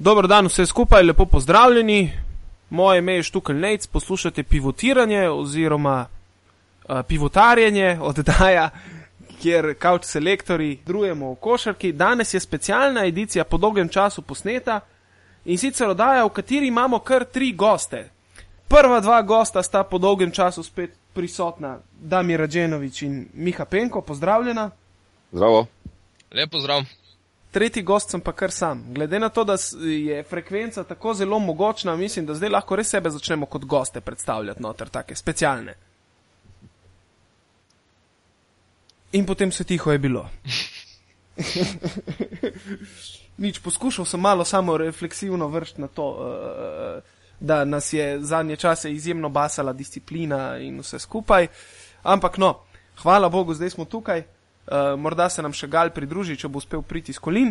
Dobro dan, vse skupaj, lepo pozdravljeni. Moje ime je Štukl Nec, poslušate pivotiranje oziroma uh, pivotarjenje oddaja, kjer kauč selektori drujemo v košarki. Danes je specialna edicija po dolgem času posneta in sicer oddaja, v kateri imamo kar tri goste. Prva dva gosta sta po dolgem času spet prisotna, Damir Rađenovič in Miha Penko, pozdravljena. Zdravo. Lepo zdrav. Tretji gost sem pa kar sam. Glede na to, da je frekvenca tako zelo mogočna, mislim, da zdaj lahko res sebe začnemo kot goste predstavljati noter, take specialne. In potem se tiho je bilo. Nič, poskušal sem malo samo refleksivno vršiti na to, uh, da nas je zadnje čase izjemno basala disciplina in vse skupaj. Ampak no, hvala Bogu, zdaj smo tukaj. Uh, morda se nam še Gal pridruži, če bo uspel priti iz kolin,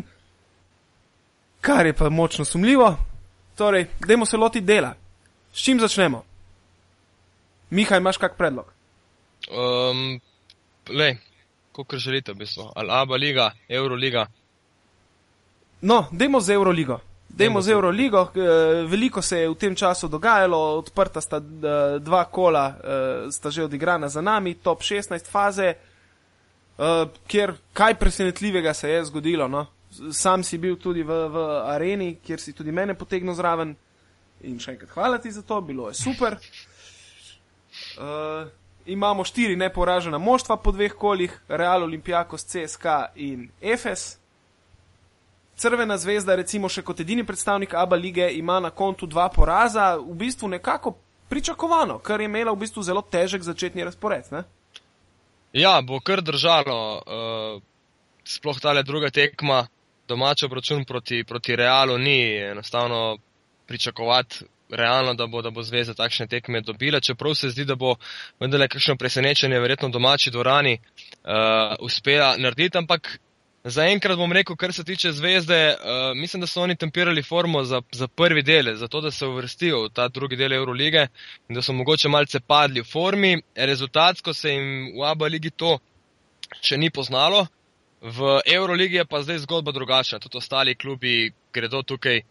kar je pa močno sumljivo. Torej, dajmo se loti dela. S čim začnemo? Miha, imaš kak predlog? Um, lej, kot želite, v bistvu. Ali Aba liga, Euroliga. No, dajmo z Euroligo. Dajmo z Euroligo. eh, Veliko se je v tem času dogajalo, odprta sta eh, dva kola, eh, sta že odigrana za nami, top 16 faze, eh, kjer kaj presenetljivega se je zgodilo. No? Sam si bil tudi v, v areni, kjer si tudi mene potegnil zraven. In še enkrat hvala ti za to, bilo je super. Uh, imamo štiri neporažena moštva po dveh kolih, Real Olimpijakos, CSK in Efes. Crvena zvezda, recimo še kot edini predstavnik ABA lige, ima na kontu dva poraza, v bistvu nekako pričakovano, ker je imela v bistvu zelo težek začetni razpored. Ne? Ja, bo kar držalo, uh, sploh tale druga tekma, domač obračun proti, proti Realu, ni enostavno pričakovati realno, da bo, da bo zveza takšne tekme dobila, čeprav se zdi, da bo vendarle kakšno presenečenje verjetno v domači dvorani uh, uspela narediti, ampak zaenkrat bom rekel, kar se tiče zvezde, uh, mislim, da so oni tempirali formo za, za prvi del, zato da se uvrstijo v ta drugi del Eurolige in da so mogoče malce padli v formi. Rezultatsko se jim v ABA ligi to še ni poznalo. V Euroligi je pa zdaj zgodba drugačna. Tudi ostali klubi gredo tukaj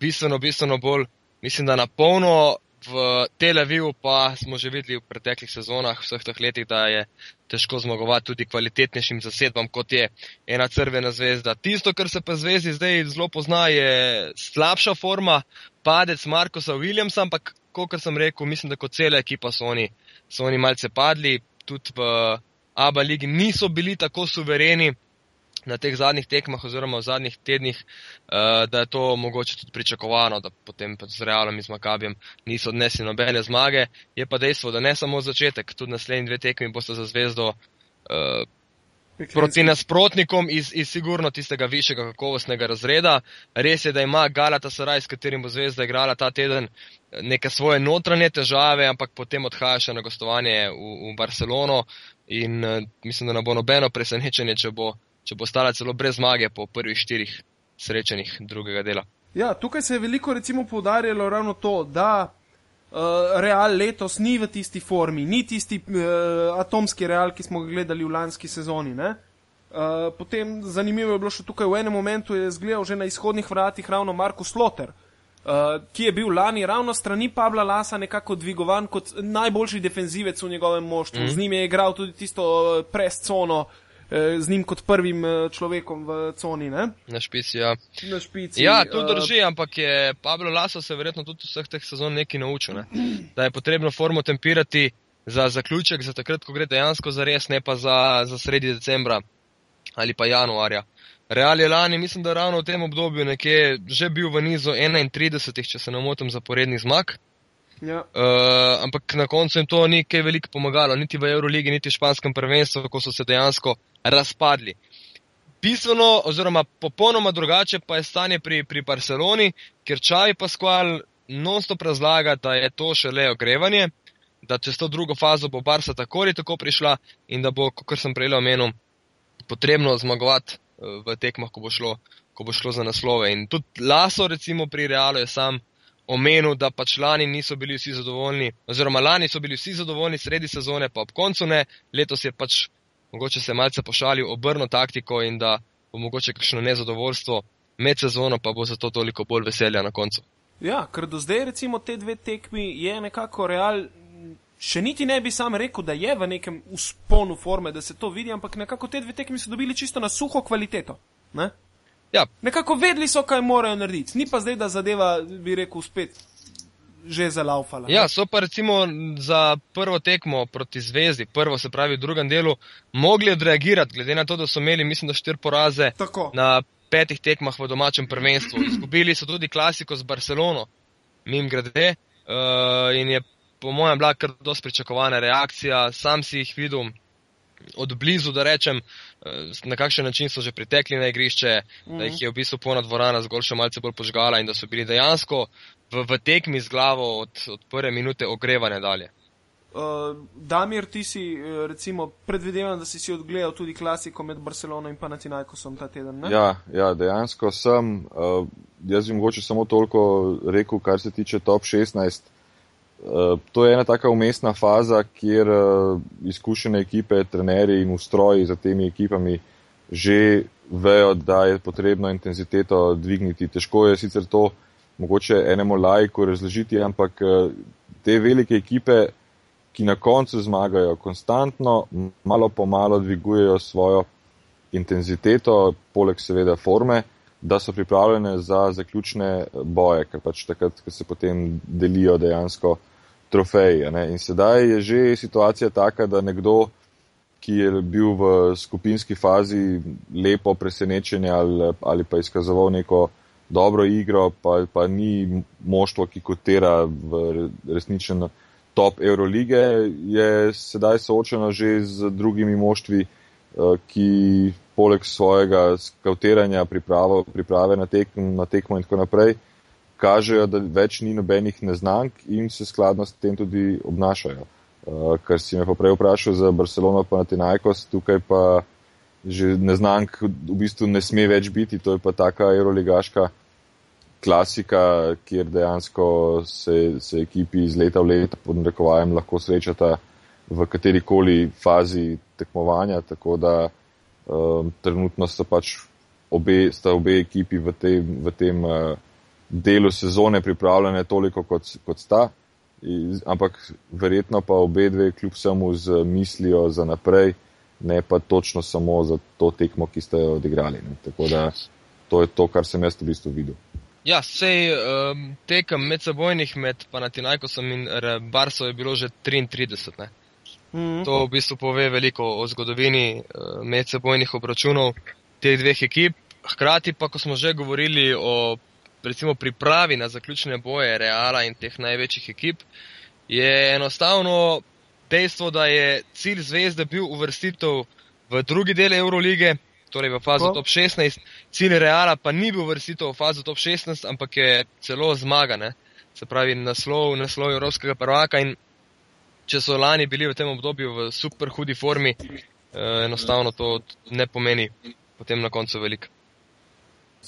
bistveno, bistveno bolj, mislim, da na polno. V Tel Avivu pa smo že videli v preteklih sezonah, vseh teh letih, da je težko zmagovati tudi kvalitetnejšim zasedbam, kot je ena crvena zvezda. Tisto, kar se pa zvezdi zdaj zelo pozna, je slabša forma, padec Markosa Williamsa, ampak, kot sem rekel, mislim, da kot cela ekipa so oni, so oni malce padli, tudi v ABA ligi niso bili tako suvereni na teh zadnjih tekmah oziroma v zadnjih tednih, uh, da je to mogoče tudi pričakovano, da potem pa z Realom in z Makabijem niso odnesli nobene zmage. Je pa dejstvo, da ne samo začetek, tudi naslednji dve tekmi boste za zvezdo uh, proti nasprotnikom iz, iz sigurno tistega višjega kakovostnega razreda. Res je, da ima Galata Saraj, s katerim bo zvezda igrala ta teden, neke svoje notranje težave, ampak potem odhaja še na gostovanje v, v Barcelono in uh, mislim, da ne bo nobeno presenečenje, če bo, če bo stala celo brez zmage po prvih štirih srečanjih drugega dela. Ja, tukaj se je veliko recimo poudarjalo ravno to, da uh, Real letos ni v tisti formi, ni tisti uh, atomski Real, ki smo ga gledali v lanski sezoni. Ne? Uh, potem zanimivo je bilo še tukaj, v enem momentu je zgledal že na izhodnih vratih ravno Markus Loter, uh, ki je bil lani ravno strani Pabla Lasa nekako dvigovan kot najboljši defenzivec v njegovem moštvu. Mm. Z njim je igral tudi tisto uh, prescono, uh, z njim kot prvim uh, človekom v coni, ne? Na špici, ja. na špici. Ja, to uh, drži, ampak je Pablo Laso se verjetno tudi vseh teh sezon nekaj naučil. Ne? Da je potrebno formo tempirati za zaključek, za takrat, ko gre dejansko za res, ne pa za, za sredi decembra ali pa januarja. Real je lani, mislim, da ravno v tem obdobju nekje že bil v nizu 31, če se ne motim, zaporednih zmag. Ja. Uh, ampak na koncu jim to ni kaj veliko pomagalo, niti v Euroligi, niti v španskem prvenstvu, ko so se dejansko razpadli. Bistveno, oziroma popolnoma drugače pa je stanje pri, pri Barceloni, ker Čavi Pascual non-stop razlaga, da je to šele ogrevanje, da čez to drugo fazo bo Barca tako ali tako prišla in da bo, kot sem prej omenil, potrebno zmagovati eh, v tekmah, ko bo, šlo, ko bo šlo za naslove. In tudi Laso, recimo pri Realu, je sam omenil, da pač lani niso bili vsi zadovoljni, oziroma lani so bili vsi zadovoljni sredi sezone, pa ob koncu ne, letos je pač mogoče se malce pošalil obrno taktiko in da bo mogoče kakšno nezadovoljstvo med sezono pa bo zato toliko bolj veselja na koncu. Ja, ker do zdaj recimo te dve tekmi je nekako real. Še niti ne bi sam rekel, da je v nekem usponu forme, da se to vidi, ampak nekako te dve tekmi so dobili čisto na suho kvaliteto. Ne? Ja, Nekako vedeli so, kaj morajo narediti. Ni pa zdaj, da zadeva, bi rekel, spet že zalaufala. Ja, so pa recimo za prvo tekmo proti Zvezdi, prvo se pravi v drugem delu, mogli odreagirati, glede na to, da so imeli, mislim, da štiri poraze Tako. na petih tekmah v domačem prvenstvu. Izgubili so tudi klasiko z Barcelono, mim grede, uh, in je po mojem bila kar dosti pričakovana reakcija. Sam si jih videl od blizu, da rečem, eh, na kakšen način so že pritekli na igrišče, da jih je v bistvu polna dvorana zgolj še malce bolj požgala in da so bili dejansko v, v tekmi z glavo od, od prve minute ogrevane dalje. Uh, Damir, ti si eh, recimo predvidevam, da si si odgledal tudi klasiko med Barcelono in Panathinaikosom ta teden. Ne? Ja, ja, dejansko sem. Uh, jaz bi mogoče samo toliko rekel, kar se tiče top 16. Uh, to je ena taka umestna faza, kjer uh, izkušene ekipe, trenerji in ustroji za temi ekipami že vejo, da je potrebno intenziteto dvigniti. Težko je sicer to mogoče enemu lajku razložiti, ampak uh, te velike ekipe, ki na koncu zmagajo konstantno, malo po malo dvigujejo svojo intenziteto, poleg seveda forme, da so pripravljene za zaključne boje, ker pač takrat, ko se potem delijo dejansko trofeji. Ne? In sedaj je že situacija taka, da nekdo, ki je bil v skupinski fazi lepo presenečen ali, ali pa izkazoval neko dobro igro, pa, pa ni moštvo, ki kotira v resničen top Eurolige, je sedaj soočeno že z drugimi moštvi, eh, ki poleg svojega skautiranja, pripravo, priprave na, tek, na tekmo in tako naprej, kažejo, da več ni nobenih neznank in se skladno s tem tudi obnašajo. Uh, kar si me pa prej vprašal za Barcelono pa na Tinajkos, tukaj pa že neznank v bistvu ne sme več biti, to je pa taka euroligaška klasika, kjer dejansko se, se ekipi iz leta v leto pod narekovajem lahko srečata v katerikoli fazi tekmovanja, tako da um, trenutno sta pač obe, sta obe ekipi v tem, v tem uh, delu sezone pripravljene toliko, kot, kot sta, I, ampak verjetno pa obe dve kljub samo z mislijo za naprej, ne pa točno samo za to tekmo, ki ste jo odigrali. Ne. Tako da to je to, kar sem jaz v bistvu videl. Ja, sej um, tekem medsebojnih med Panathinaikosom in R- Barso je bilo že 33. Ne? Mhm. To v bistvu pove veliko o zgodovini uh, medsebojnih obračunov teh dveh ekip. Hkrati pa, ko smo že govorili o recimo pripravi na zaključne boje Reala in teh največjih ekip, je enostavno dejstvo, da je cilj zvezde bil uvrstitev v drugi del Eurolige, torej v fazo Tako. top 16, cilj Reala pa ni bil uvrstitev v fazo top 16, ampak je celo zmaga, ne? se pravi naslov, naslov Evropskega prvaka in če so lani bili v tem obdobju v super hudi formi, eh, enostavno to ne pomeni potem na koncu veliko.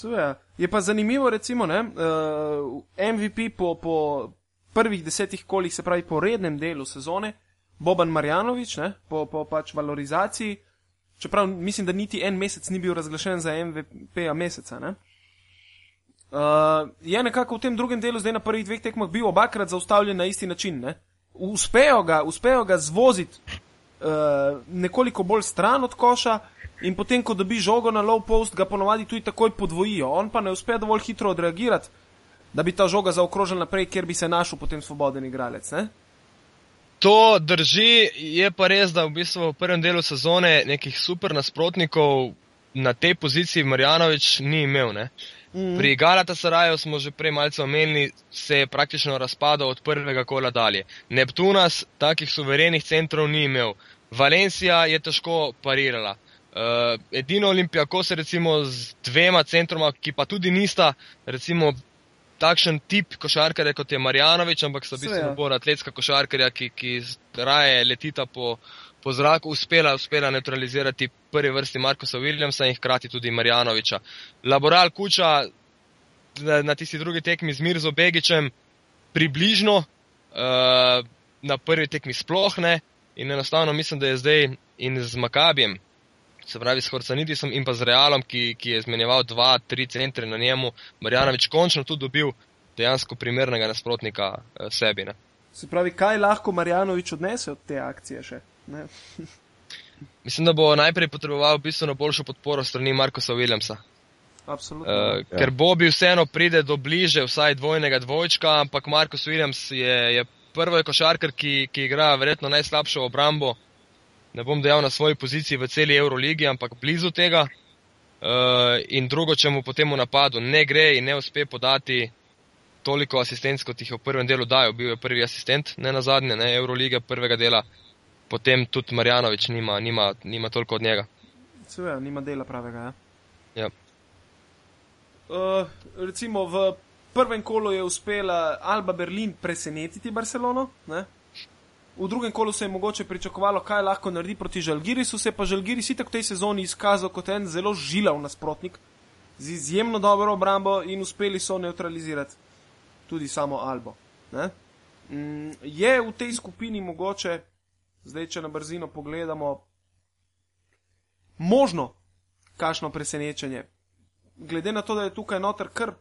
Seveda. Je pa zanimivo, recimo, ne, uh, MVP po, po prvih desetih kolih, se pravi po rednem delu sezone, Boban Marjanovič, ne, po, po pač valorizaciji, čeprav mislim, da niti en mesec ni bil razglašen za MVP-a meseca. Ne. Uh, je nekako v tem drugem delu, zdaj na prvih dveh tekmah, bil obakrat zaustavljen na isti način. Ne. Uspejo ga, uspejo ga zvoziti uh, nekoliko bolj stran od koša, in potem, ko dobi žogo na low post, ga ponovadi tudi takoj podvojijo. On pa ne uspe dovolj hitro odreagirati, da bi ta žoga zaokrožila naprej, kjer bi se našel potem svoboden igralec. Ne? To drži, je pa res, da v bistvu v prvem delu sezone nekih super nasprotnikov na tej poziciji Marjanovič ni imel. Ne? Mm. Pri Galatasaraju smo že prej malce omenili, se je praktično razpadal od prvega kola dalje. Neptunas takih suverenih centrov ni imel. Valencija je težko parirala. Uh, edino Olimpijako se recimo z dvema centroma, ki pa tudi nista recimo takšen tip košarkarja kot je Marjanovič, ampak sta Seveda. bolj atletska košarkarja, ki, ki raje letita po, po zraku, uspela, uspela neutralizirati prvi vrsti Markosa Williamsa in hkrati tudi Marjanoviča. Laboral Kuča na, na tisti drugi tekmi z Mirzo Begičem približno, uh, na prvi tekmi sploh ne in enostavno mislim, da je zdaj in z Makabijem, se pravi s Horcanitisom in pa z Realom, ki, ki je zmenjeval dva, tri centre na njemu, Marjanovič končno tudi dobil dejansko primernega nasprotnika eh, sebi. Ne. Se pravi, kaj lahko Marjanovič odnese od te akcije še? Ne? Mislim, da bo najprej potreboval bistveno boljšo podporo strani Markosa Williamsa. Absolutno. Uh, Ja. ker Bobby vseeno pride do bliže, vsaj dvojnega dvojčka, ampak Markus Williams je, je prvi košarkar, ki, ki igra verjetno najslabšo obrambo. Ne bom dejal na svoji poziciji v celi Euroligi, ampak blizu tega. Uh, in drugo, če mu potem v napadu ne gre in ne uspe podati toliko asistenc, kot jih je v prvem delu dajal, bil je prvi asistent, ne na zadnje, ne Eurolige prvega dela, potem tudi Marjanovič nima, nima, nima toliko od njega. Seveda, nima dela pravega. Ja? Ja. Uh, recimo v prvem kolu je uspela Alba Berlin presenetiti Barcelono, ne? V drugem kolu se je mogoče pričakovalo, kaj lahko naredi proti Žalgirisu, se je pa Žalgiris itak v tej sezoni izkazal kot en zelo žilav nasprotnik z izjemno dobro obrambo in uspeli so neutralizirati tudi samo Albo. Ne? Mm, je v tej skupini mogoče, zdaj če na brzino pogledamo, možno kakšno presenečenje? glede na to, da je tukaj noter kar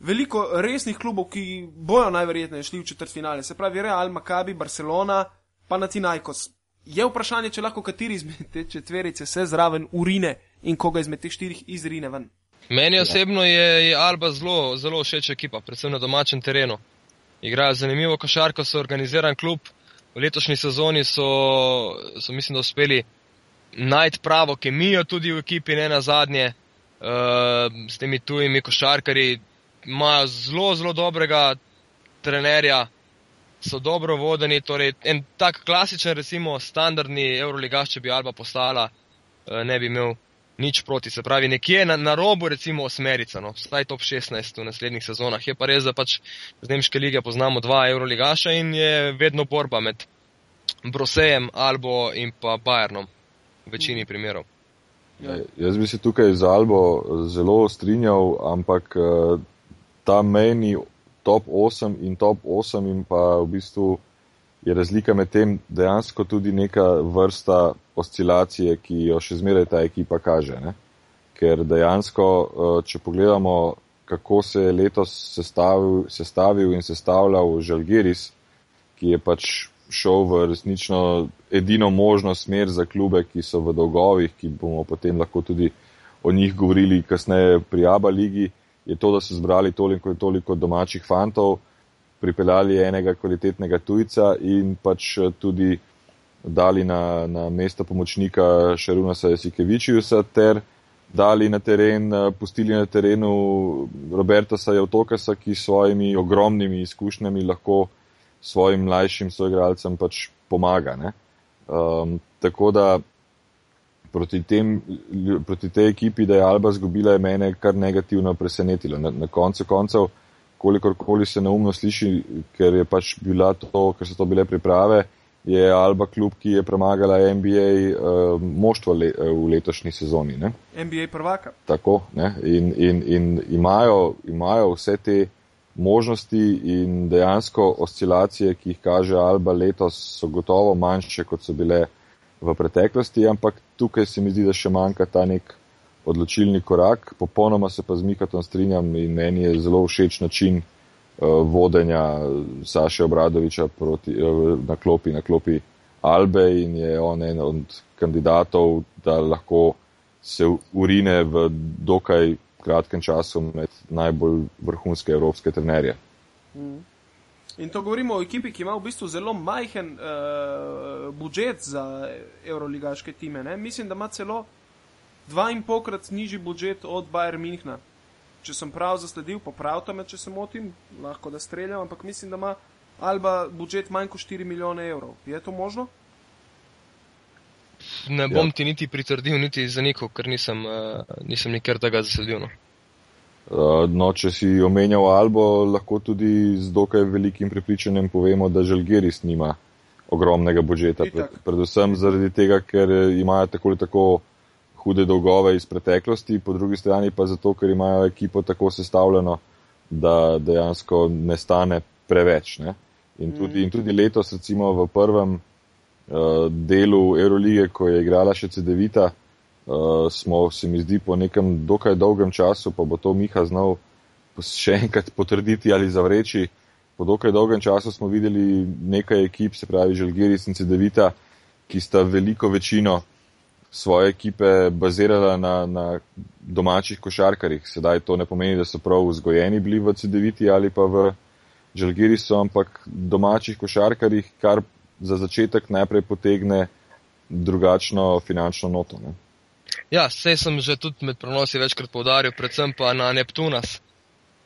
veliko resnih klubov, ki bojo najverjetneje šli v četrt finale, se pravi Real, Maccabi, Barcelona, pa Natinajkos. Je vprašanje, če lahko kateri izmed te četverice se zraven urine in koga izmed teh štirih izrine ven. Meni osebno je, je Alba zelo, zelo všeč ekipa, predvsem na domačem terenu. Igrajo zanimivo košarko, so organiziran klub. V letošnji sezoni so, so mislim, da uspeli najti pravo kemijo tudi v ekipi, ne na zadnje. Uh, s temi tujimi košarkarji imajo zelo, zelo dobrega trenerja, so dobro vodeni. Torej, en tak klasičen, recimo, standardni Euroligaš, če bi Alba postala, uh, ne bi imel nič proti. Se pravi, nekje na, na robu, recimo, osmerica, no, vsaj top 16 v naslednjih sezonah. Je pa res, da pač z Nemške lige poznamo dva Euroligaša in je vedno borba med Brosejem, Albo in pa Bayernom v večini primerov. Ja. Jaz bi se tukaj z Albo zelo strinjal, ampak eh, ta meni top 8 in top 8 in pa v bistvu je razlika med tem dejansko tudi neka vrsta oscilacije, ki jo še zmeraj ta ekipa kaže. Ne? Ker dejansko, eh, če pogledamo, kako se je letos sestavil, sestavil in sestavljal Žalgiris, ki je pač šel v resnično edino možno smer za klube, ki so v dolgovih, ki bomo potem lahko tudi o njih govorili kasneje pri Aba ligi, je to, da so zbrali toliko in toliko domačih fantov, pripeljali enega kvalitetnega tujca in pač tudi dali na, na mesto pomočnika Šarunasa Jasikevičiusa ter dali na teren, pustili na terenu Roberta Sajotokasa, ki s svojimi ogromnimi izkušnjami lahko svojim mlajšim soigralcem pač pomaga. Um, tako da proti, tem, proti tej ekipi, da je Alba zgubila, je mene kar negativno presenetilo. Na, na koncu koncev, kolikorkoli se neumno sliši, ker je pač bila to, ker so to bile priprave, je Alba klub, ki je premagala NBA uh, moštvo le, uh, v letošnji sezoni. Ne? NBA prvaka. Tako, ne? in, in, in imajo, imajo vse te možnosti in dejansko oscilacije, ki jih kaže Alba letos, so gotovo manjše, kot so bile v preteklosti, ampak tukaj se mi zdi, da še manjka ta nek odločilni korak. Popolnoma se pa z Mikatom strinjam in meni je zelo všeč način uh, vodenja Saše Obradoviča proti, uh, na, klopi, na klopi Albe in je on en od kandidatov, da lahko se urine v dokaj kratkem času med najbolj vrhunske evropske trenerje. Mm. In to govorimo o ekipi, ki ima v bistvu zelo majhen uh, budžet za euroligaške time. Ne? Mislim, da ima celo dva in polkrat nižji budžet od Bayern Münchna. Če sem prav zasledil, popravite me, če se motim, lahko da streljam, ampak mislim, da ima Alba budžet manj kot 4 milijone evrov. Je to možno? Ne bom ja. ti niti pritrdil, niti zanikal, ker nisem, uh, nisem nikjer tega zasledil. No. No, če si omenjal Albo, lahko tudi z dokaj velikim prepričanjem povemo, da Žalgiris nima ogromnega budžeta. Pred, predvsem zaradi tega, ker imajo tako ali tako hude dolgove iz preteklosti, po drugi strani pa zato, ker imajo ekipo tako sestavljeno, da dejansko ne stane preveč. Ne? In, tudi, in tudi letos, recimo v prvem, uh, delu Eurolige, ko je igrala še CD-vita, uh, smo se mi zdi po nekem dokaj dolgem času, pa bo to Miha znal še enkrat potrditi ali zavreči. Po dokaj dolgem času smo videli nekaj ekip, se pravi Žalgiris in CD-vita, ki sta veliko večino svoje ekipe bazirala na, na domačih košarkarjih. Sedaj to ne pomeni, da so prav vzgojeni bili v CD-viti ali pa v Žalgirisu, ampak domačih košarkarjih, kar za začetek najprej potegne drugačno finančno noto. Ne? Ja, vse sem že tudi med prenosi večkrat povdaril, predvsem pa na Neptunas,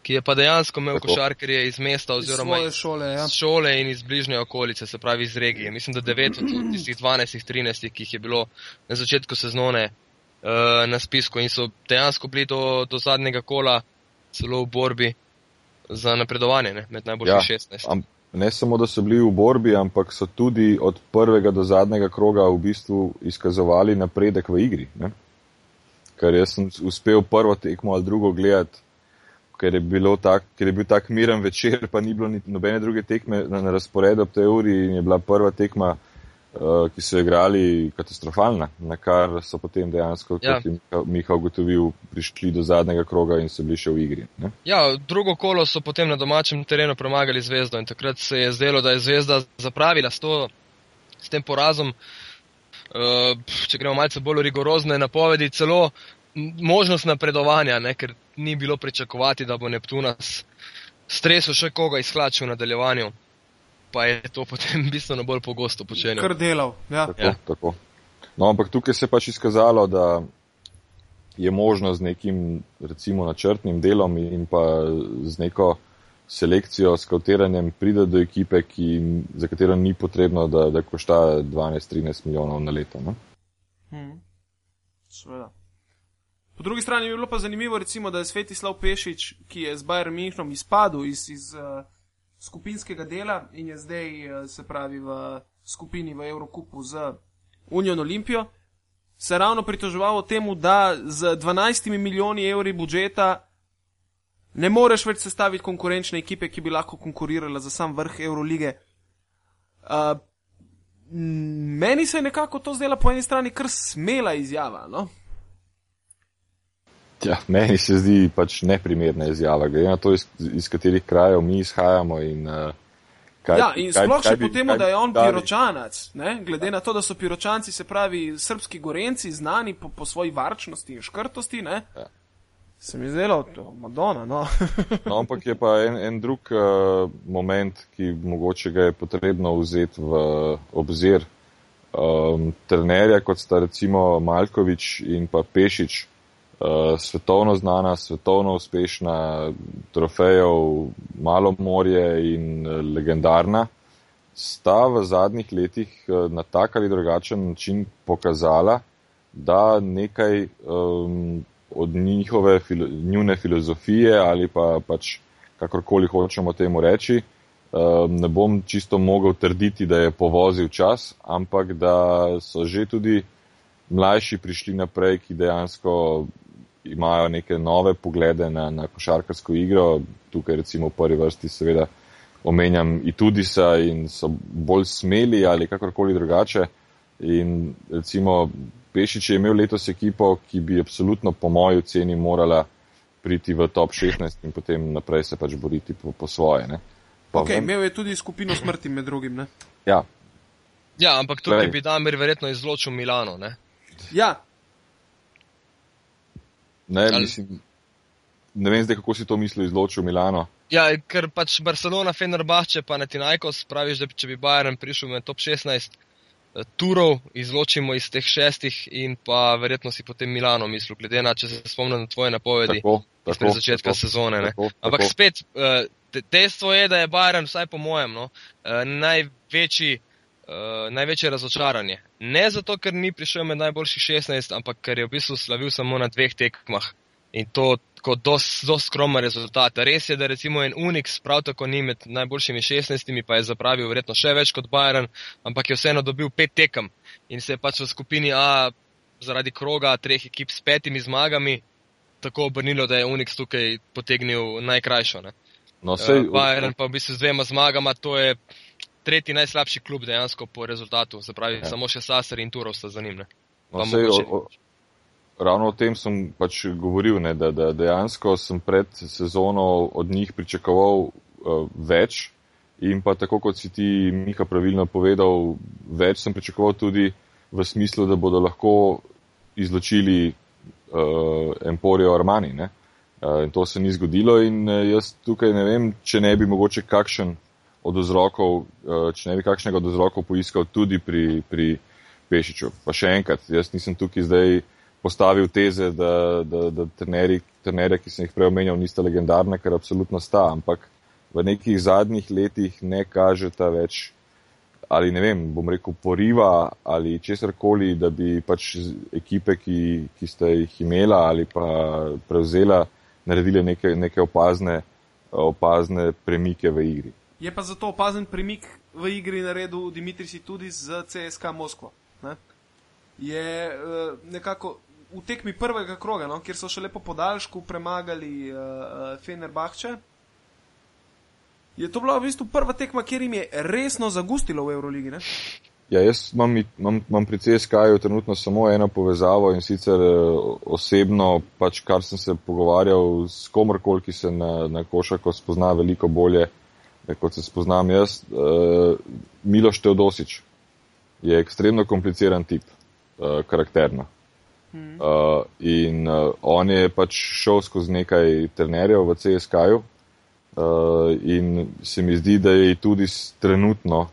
ki je pa dejansko imel košarkarje iz mesta oziroma iz šole, ja. iz šole in iz bližnje okolice, se pravi iz regije. Mislim, da 9 od tistih 12, 13, ki jih je bilo na začetku sezone uh, na spisku in so dejansko bili do, do zadnjega kola celo v borbi za napredovanje ne, med najboljših ja, 16. Am, ne samo, da so bili v borbi, ampak so tudi od prvega do zadnjega kroga v bistvu izkazovali napredek v igri. Ne? Ker jaz sem uspel prvo tekmo ali drugo gledati, ker je, tak, ker je bil tak miren večer, pa ni bilo nobene druge tekme na, na razporedu ob tej uri in je bila prva tekma ki so igrali katastrofalna, na kar so potem dejansko, ja. kot je Miha ugotovil, prišli do zadnjega kroga in so bili še v igri. Ne? Ja, drugo kolo so potem na domačem terenu premagali zvezdo in takrat se je zdelo, da je zvezda zapravila s, to, s tem porazom. Uh, če gremo malce bolj rigorozne napovedi, celo možnost napredovanja, ne, ker ni bilo pričakovati, da bo Neptunas stresel še koga izhlačil v nadaljevanju pa je to potem bistveno bolj pogosto počenjal. Kar delal, ja. Tako, ja. tako. No, ampak tukaj se je pač izkazalo, da je možno z nekim, recimo, načrtnim delom in pa z neko selekcijo, skautiranjem pride do ekipe, ki, za katero ni potrebno, da, da košta 12-13 milijonov na leto. No? Hmm. Sveda. Po drugi strani je bilo pa zanimivo, recimo, da je Svetislav Pešič, ki je z Bayern Münchenom izpadel iz, iz uh, skupinskega dela in je zdaj, eh, se pravi, v skupini v Evrokupu z Unijo Olimpijo, se ravno pritoževal o tem, da z 12 milijoni evri budžeta ne moreš več sestaviti konkurenčne ekipe, ki bi lahko konkurirala za sam vrh Eurolige. Uh, meni se je nekako to zdela po eni strani kar smela izjava. No? Ja, meni se zdi pač neprimerna izjava, glede na to, iz, iz katerih krajev mi izhajamo. In, uh, kaj, ja, in kaj, sploh še po tem, da je on dali? piročanac, ne? glede na to, da so piročanci, se pravi, srpski gorenci, znani po, po svoji varčnosti in škrtosti. Ja. Se mi zdelo, to je Madonna. No. no, ampak je pa en, en drug uh, moment, ki mogoče ga je potrebno vzeti v obzir. Um, trenerja, kot sta recimo Malkovič in pa Pešič, uh, svetovno znana, svetovno uspešna, trofejev, malo morje in uh, legendarna, sta v zadnjih letih uh, na tak ali drugačen način pokazala, da nekaj um, od njihove filo, njune filozofije ali pa pač kakorkoli hočemo temu reči, um, ne bom čisto mogel trditi, da je povozil čas, ampak da so že tudi mlajši prišli naprej, ki dejansko imajo neke nove poglede na, na košarkarsko igro. Tukaj recimo v prvi vrsti seveda omenjam Itudisa in so bolj smeli ali kakorkoli drugače. In recimo Pešič je imel letos ekipo, ki bi absolutno po moji oceni morala priti v top 16 in potem naprej se pač boriti po, po svoje. Ne. Pa okay, vem, imel je tudi skupino smrti med drugim. Ne? Ja. ja, ampak tukaj Play. bi Damir verjetno izločil Milano. Ne? Ja, Ne, Ali... mislim, ne vem zdaj, kako si to mislil izločil Milano. Ja, ker pač Barcelona, Fenerbahče, pa Netinajkos praviš, da če bi Bayern prišel med top 16 eh, turov, izločimo iz teh šestih in pa verjetno si potem Milano mislil, glede na, če se spomnim na tvoje napovedi tako, tako, iz začetka tako, sezone. Tako, Ampak tako. spet, eh, dejstvo je, da je Bayern, vsaj po mojem, no, eh, največji uh, največje razočaranje. Ne zato, ker ni prišel med najboljših 16, ampak ker je v bistvu slavil samo na dveh tekmah in to kot zelo skromen rezultat. Res je, da recimo en Unix prav tako ni med najboljšimi 16, pa je zapravil verjetno še več kot Bayern, ampak je vseeno dobil pet tekem in se je pač v skupini A zaradi kroga treh ekip s petimi zmagami tako obrnilo, da je Unix tukaj potegnil najkrajšo. Ne? No, sej, uh, Bayern pa v bistvu z dvema zmagama, to je tretji najslabši klub dejansko po rezultatu, se pravi, ja. samo še Sasar in Turov sta za njim. Ne? No, sej, o, o, ravno o tem sem pač govoril, ne, da, da dejansko sem pred sezono od njih pričakoval uh, več in pa tako kot si ti, Miha, pravilno povedal, več sem pričakoval tudi v smislu, da bodo lahko izločili uh, Emporio Armani. Ne. Uh, in to se ni zgodilo in jaz tukaj ne vem, če ne bi mogoče kakšen od vzrokov, uh, če ne bi kakšnega od vzrokov poiskal tudi pri, pri Pešiču. Pa še enkrat, jaz nisem tukaj zdaj postavil teze, da, da, da trenerji, trenerje, ki sem jih prej omenjal, nista legendarna, ker absolutno sta, ampak v nekih zadnjih letih ne kažeta več ali ne vem, bom rekel, poriva ali česarkoli, da bi pač ekipe, ki, ki ste jih imela ali pa prevzela, naredile neke, neke opazne, opazne premike v igri. Je pa zato opazen premik v igri naredil Dimitrisi tudi z CSK Moskvo. Ne? Je uh, nekako v tekmi prvega kroga, no, kjer so še lepo podaljšku premagali uh, Fenerbahče. Je to bila v bistvu prva tekma, kjer jim je resno zagustilo v Euroligi? Ne? Ja, jaz imam, imam, imam pri CSK-ju trenutno samo eno povezavo in sicer osebno, pač kar sem se pogovarjal s komorkoli, ki se na, na košarko spozna veliko bolje, kot se spoznam jaz. Uh, Miloš Teodosič je ekstremno kompliciran tip, uh, karakterno. Uh, in uh, on je pač šel skozi nekaj trenerjev v CSK-ju uh, in se mi zdi, da je tudi trenutno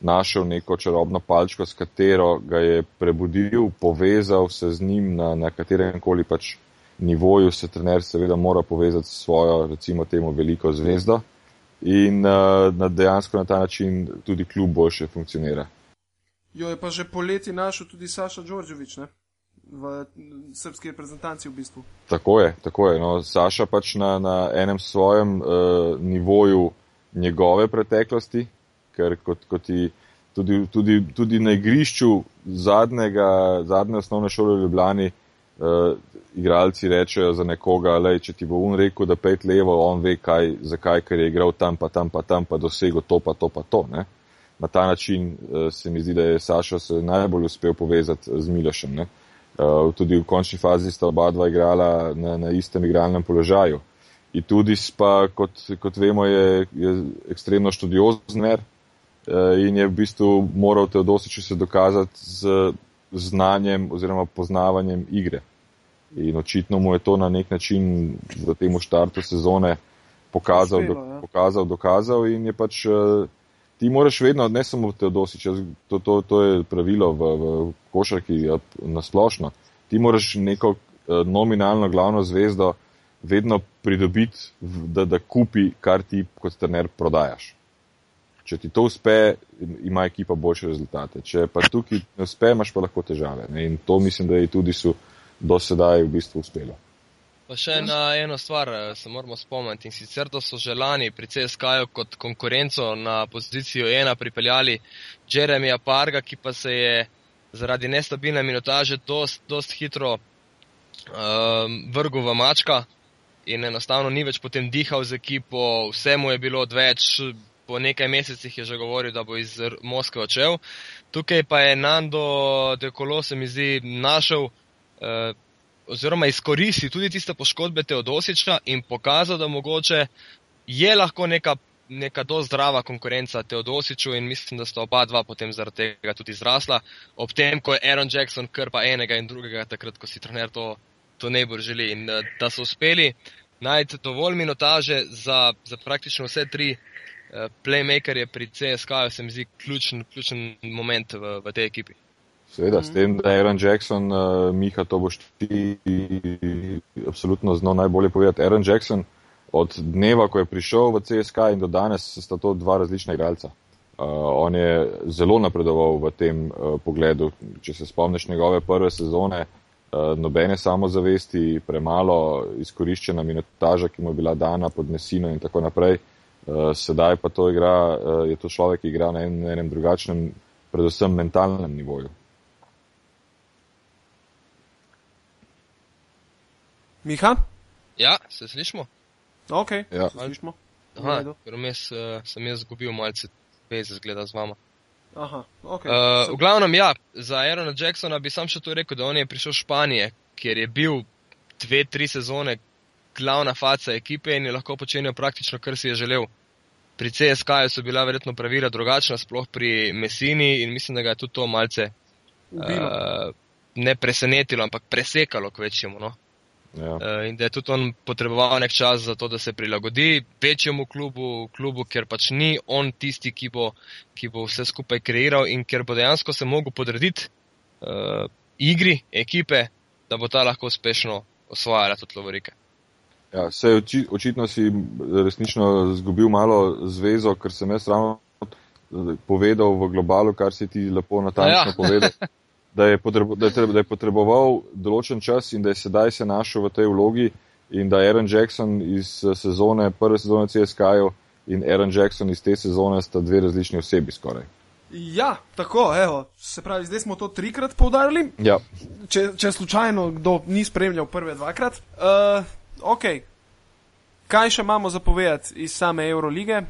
našel neko čarobno palčko, s katero ga je prebudil, povezal se z njim na, na katerem koli pač nivoju se trener seveda mora povezati s svojo, recimo temu, veliko zvezdo in uh, na dejansko na ta način tudi klub boljše funkcionira. Jo je pa že poleti našel tudi Saša Đorđević, ne? v srpski reprezentanci v bistvu. Tako je, tako je. No, Saša pač na, na enem svojem uh, nivoju njegove preteklosti, ker kot, kot ti, tudi, tudi, tudi na igrišču zadnjega, zadnje osnovne šole v Ljubljani uh, igralci rečejo za nekoga, lej, če ti bo on rekel, da pet levo, on ve, kaj, zakaj, ker je igral tam, pa tam, pa tam, pa dosego to, pa to, pa to. Ne? Na ta način uh, se mi zdi, da je Saša se najbolj uspel povezati z Milošem. Ne? Uh, tudi v končni fazi sta oba dva igrala na, na istem igralnem položaju. In tudi pa, kot, kot vemo, je, je ekstremno študiozen uh, in je v bistvu moral Teodosič se dokazati z znanjem oziroma poznavanjem igre. In očitno mu je to na nek način v tem štartu sezone pokazal, Uspelo, do, ja. pokazal, dokazal in je pač. Uh, ti moraš vedno, ne samo Teodosič, to, to, to je pravilo v, v košarki ja, nasplošno, ti moraš neko uh, nominalno glavno zvezdo vedno pridobiti, da, da kupi, kar ti kot trener prodajaš. Če ti to uspe, ima ekipa boljše rezultate. Če pa tukaj ne uspe, imaš pa lahko težave. Ne? In to mislim, da je tudi su do sedaj v bistvu uspelo. Pa še na eno stvar eh, se moramo spomniti in sicer, da so že lani pri CSK-ju kot konkurenco na pozicijo ena pripeljali Jeremija Parga, ki pa se je zaradi nestabilne minutaže dost, dost hitro um, vrgel v mačka in enostavno ni več potem dihal z ekipo, vse mu je bilo odveč, po nekaj mesecih je že govoril, da bo iz Moskve odšel. Tukaj pa je Nando Dekolo se mi zdi našel uh, oziroma izkoristi tudi tiste poškodbe Teodosiča in pokazal, da mogoče je lahko neka, neka do zdrava konkurenca Teodosiču in mislim, da sta oba dva potem zaradi tega tudi zrasla. Ob tem, ko je Aaron Jackson krpa enega in drugega, takrat, ko si trener to, to najbolj želi in da, da so uspeli najti dovolj minutaže za, za praktično vse tri uh, playmakerje pri CSK-ju, se mi zdi ključen, ključen moment v, v tej ekipi. Seveda, mm. s tem, da je Aaron Jackson, uh, Miha, to boš ti absolutno znal najbolje povedati. Aaron Jackson, od dneva, ko je prišel v CSK in do danes, sta to dva različna igralca. Uh, on je zelo napredoval v tem uh, pogledu. Če se spomniš njegove prve sezone, uh, nobene samozavesti, premalo izkoriščena minutaža, ki mu je bila dana pod mesino in tako naprej. Uh, sedaj pa to igra, uh, je to človek, ki igra na, en, enem drugačnem, predvsem mentalnem nivoju. Miha? Ja, se slišmo? Ok, ja. se slišmo. Aha, ker mes uh, sem jaz zgubil malce veze zgleda z vama. Aha, okay. Uh, v glavnem, ja, za Aerona Jacksona bi sam še to rekel, da on je prišel iz Španije, kjer je bil dve, tri sezone glavna faca ekipe in je lahko počenjal praktično, kar si je želel. Pri CSK-ju so bila verjetno pravila drugačna, sploh pri Messini in mislim, da ga je tudi to malce uh, ne presenetilo, ampak presekalo k večjemu. No? Ja. Uh, in da je tudi on potreboval nek čas za to, da se prilagodi večjemu klubu, klubu ker pač ni on tisti, ki bo, ki bo vse skupaj kreiral in ker bo dejansko se mogel podrediti uh, igri ekipe, da bo ta lahko uspešno osvajala tudi lovorike. Ja, se oči, očitno si resnično zgubil malo zvezo, ker sem jaz ravno povedal v globalu, kar si ti lepo natančno ja. povedal. Da je, potrebo, da, je, da je potreboval določen čas in da je sedaj se našel v tej vlogi in da Aaron Jackson iz sezone, prve sezone CSK-ju in Aaron Jackson iz te sezone sta dve različni osebi skoraj. Ja, tako, evo, se pravi, zdaj smo to trikrat povdarili. Ja. Če, če slučajno kdo ni spremljal prve dvakrat. Uh, ok, kaj še imamo za povedati iz same Eurolige?